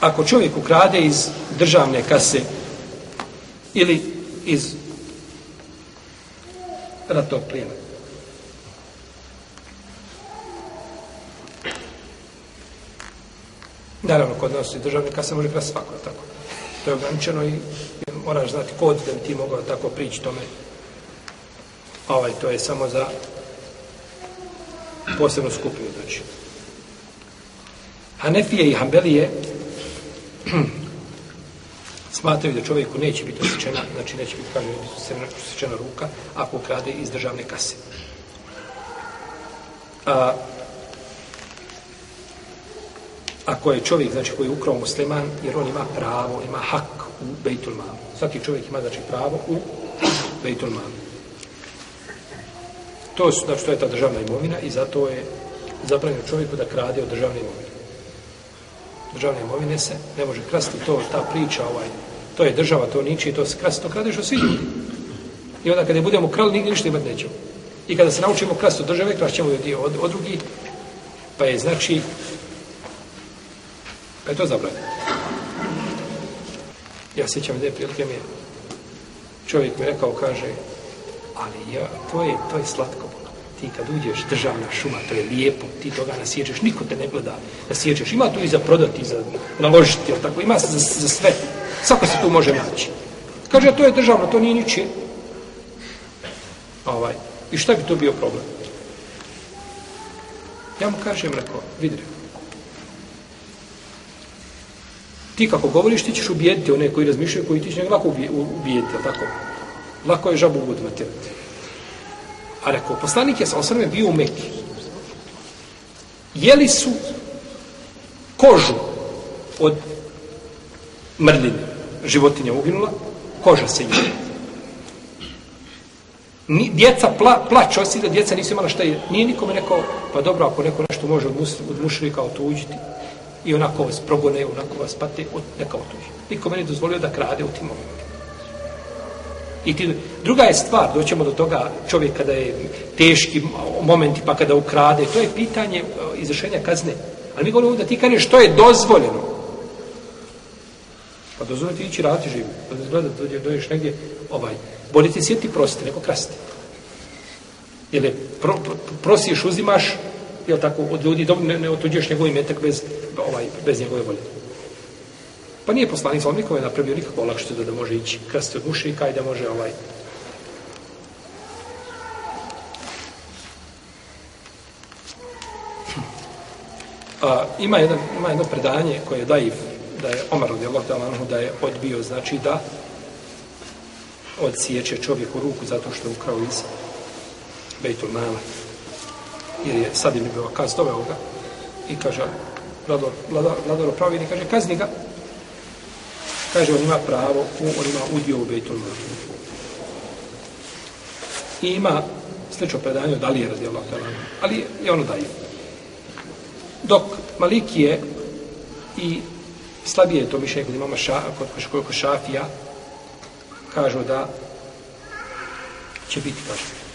Ako čovjek ukrade iz državne kase ili iz ratog plijena. Naravno, kod nas iz državne kase može krati svako, tako. To je ograničeno i moraš znati kod da bi ti mogao tako prići tome. Ovaj, to je samo za posebnu skupinu, znači. Hanefije i Hambelije smatraju da čovjeku neće biti osjećena, znači neće biti, kaže, osjećena ruka ako ukrade iz državne kase. A, ako je čovjek, znači, koji je ukrao musliman, jer on ima pravo, ima hak u Bejtulmanu. Mamu. Svaki čovjek ima, znači, pravo u Bejtulmanu. To, su, znači, to je ta državna imovina i zato je zapravljeno čovjeku da krade od državne imovine državne imovine se ne može krasti, to ta priča, ovaj, to je država, to niči, to se krasti, to kradeš svi ljudi. I onda kada budemo krali, nigdje ništa imat nećemo. I kada se naučimo krasti od države, krašćemo ćemo od, od drugih, pa je znači, pa je to zabranjeno. Ja sjećam jedne prilike mi je, čovjek mi rekao, kaže, ali ja, to je, to je slatko ti kad uđeš, državna šuma, to je lijepo, ti toga nasjećeš, niko te ne gleda, nasjećeš. Ima tu i za prodati, za naložiti, tako, ima se za, sve. Svako se tu može naći. Kaže, to je državno, to nije ničije. Ovaj. I šta bi to bio problem? Ja mu kažem, rekao, vidi, ti kako govoriš, ti ćeš ubijeti one koji razmišljaju, koji ti će lako ubijeti, tako? Lako je žabu odmaterati. A rekao, poslanik je sa osrme bio u Meki. Jeli su kožu od mrljine. Životinja uginula, koža se je. Ni, djeca pla, plać da djeca nisu imala šta je. Nije nikome rekao, pa dobro, ako neko nešto može od, kao od mušrika otuđiti i onako vas progone, onako vas pate, od, neka otuđi. Nikome ne dozvolio da krade u tim momentima. I druga je stvar, doćemo do toga čovjek kada je teški momenti pa kada ukrade, to je pitanje e, izvršenja kazne. Ali mi govorimo da ti kažeš što je dozvoljeno. Pa dozvoljeno ti ići raditi živi. Pa da dođeš negdje, ovaj, bolje ti sjeti prosti, neko krasti. Jer je, uzimaš, jel tako, od ljudi, ne, ne otuđeš njegov imetak bez, ovaj, bez njegove volje. Pa nije poslanik sam nikome napravio nikakvu olakšicu da, da može ići krasti od mušika i da može ovaj... A, ima, jedan, ima jedno predanje koje je da je Omar da je odbio, znači da odsjeće čovjeku ruku zato što je ukrao iz Bejtul Mala. Jer je sad im bio kaz doveo ga i kaže, vladar i kaže, kazni ga, Kaže, on ima pravo, u, on ima udio u Bejtul I ima slično predanje od Alije je ta'ala. Ali je ono daje. Dok Maliki je, i slabije je to mišljenje kod imama kod šafija kažu da će biti kažu.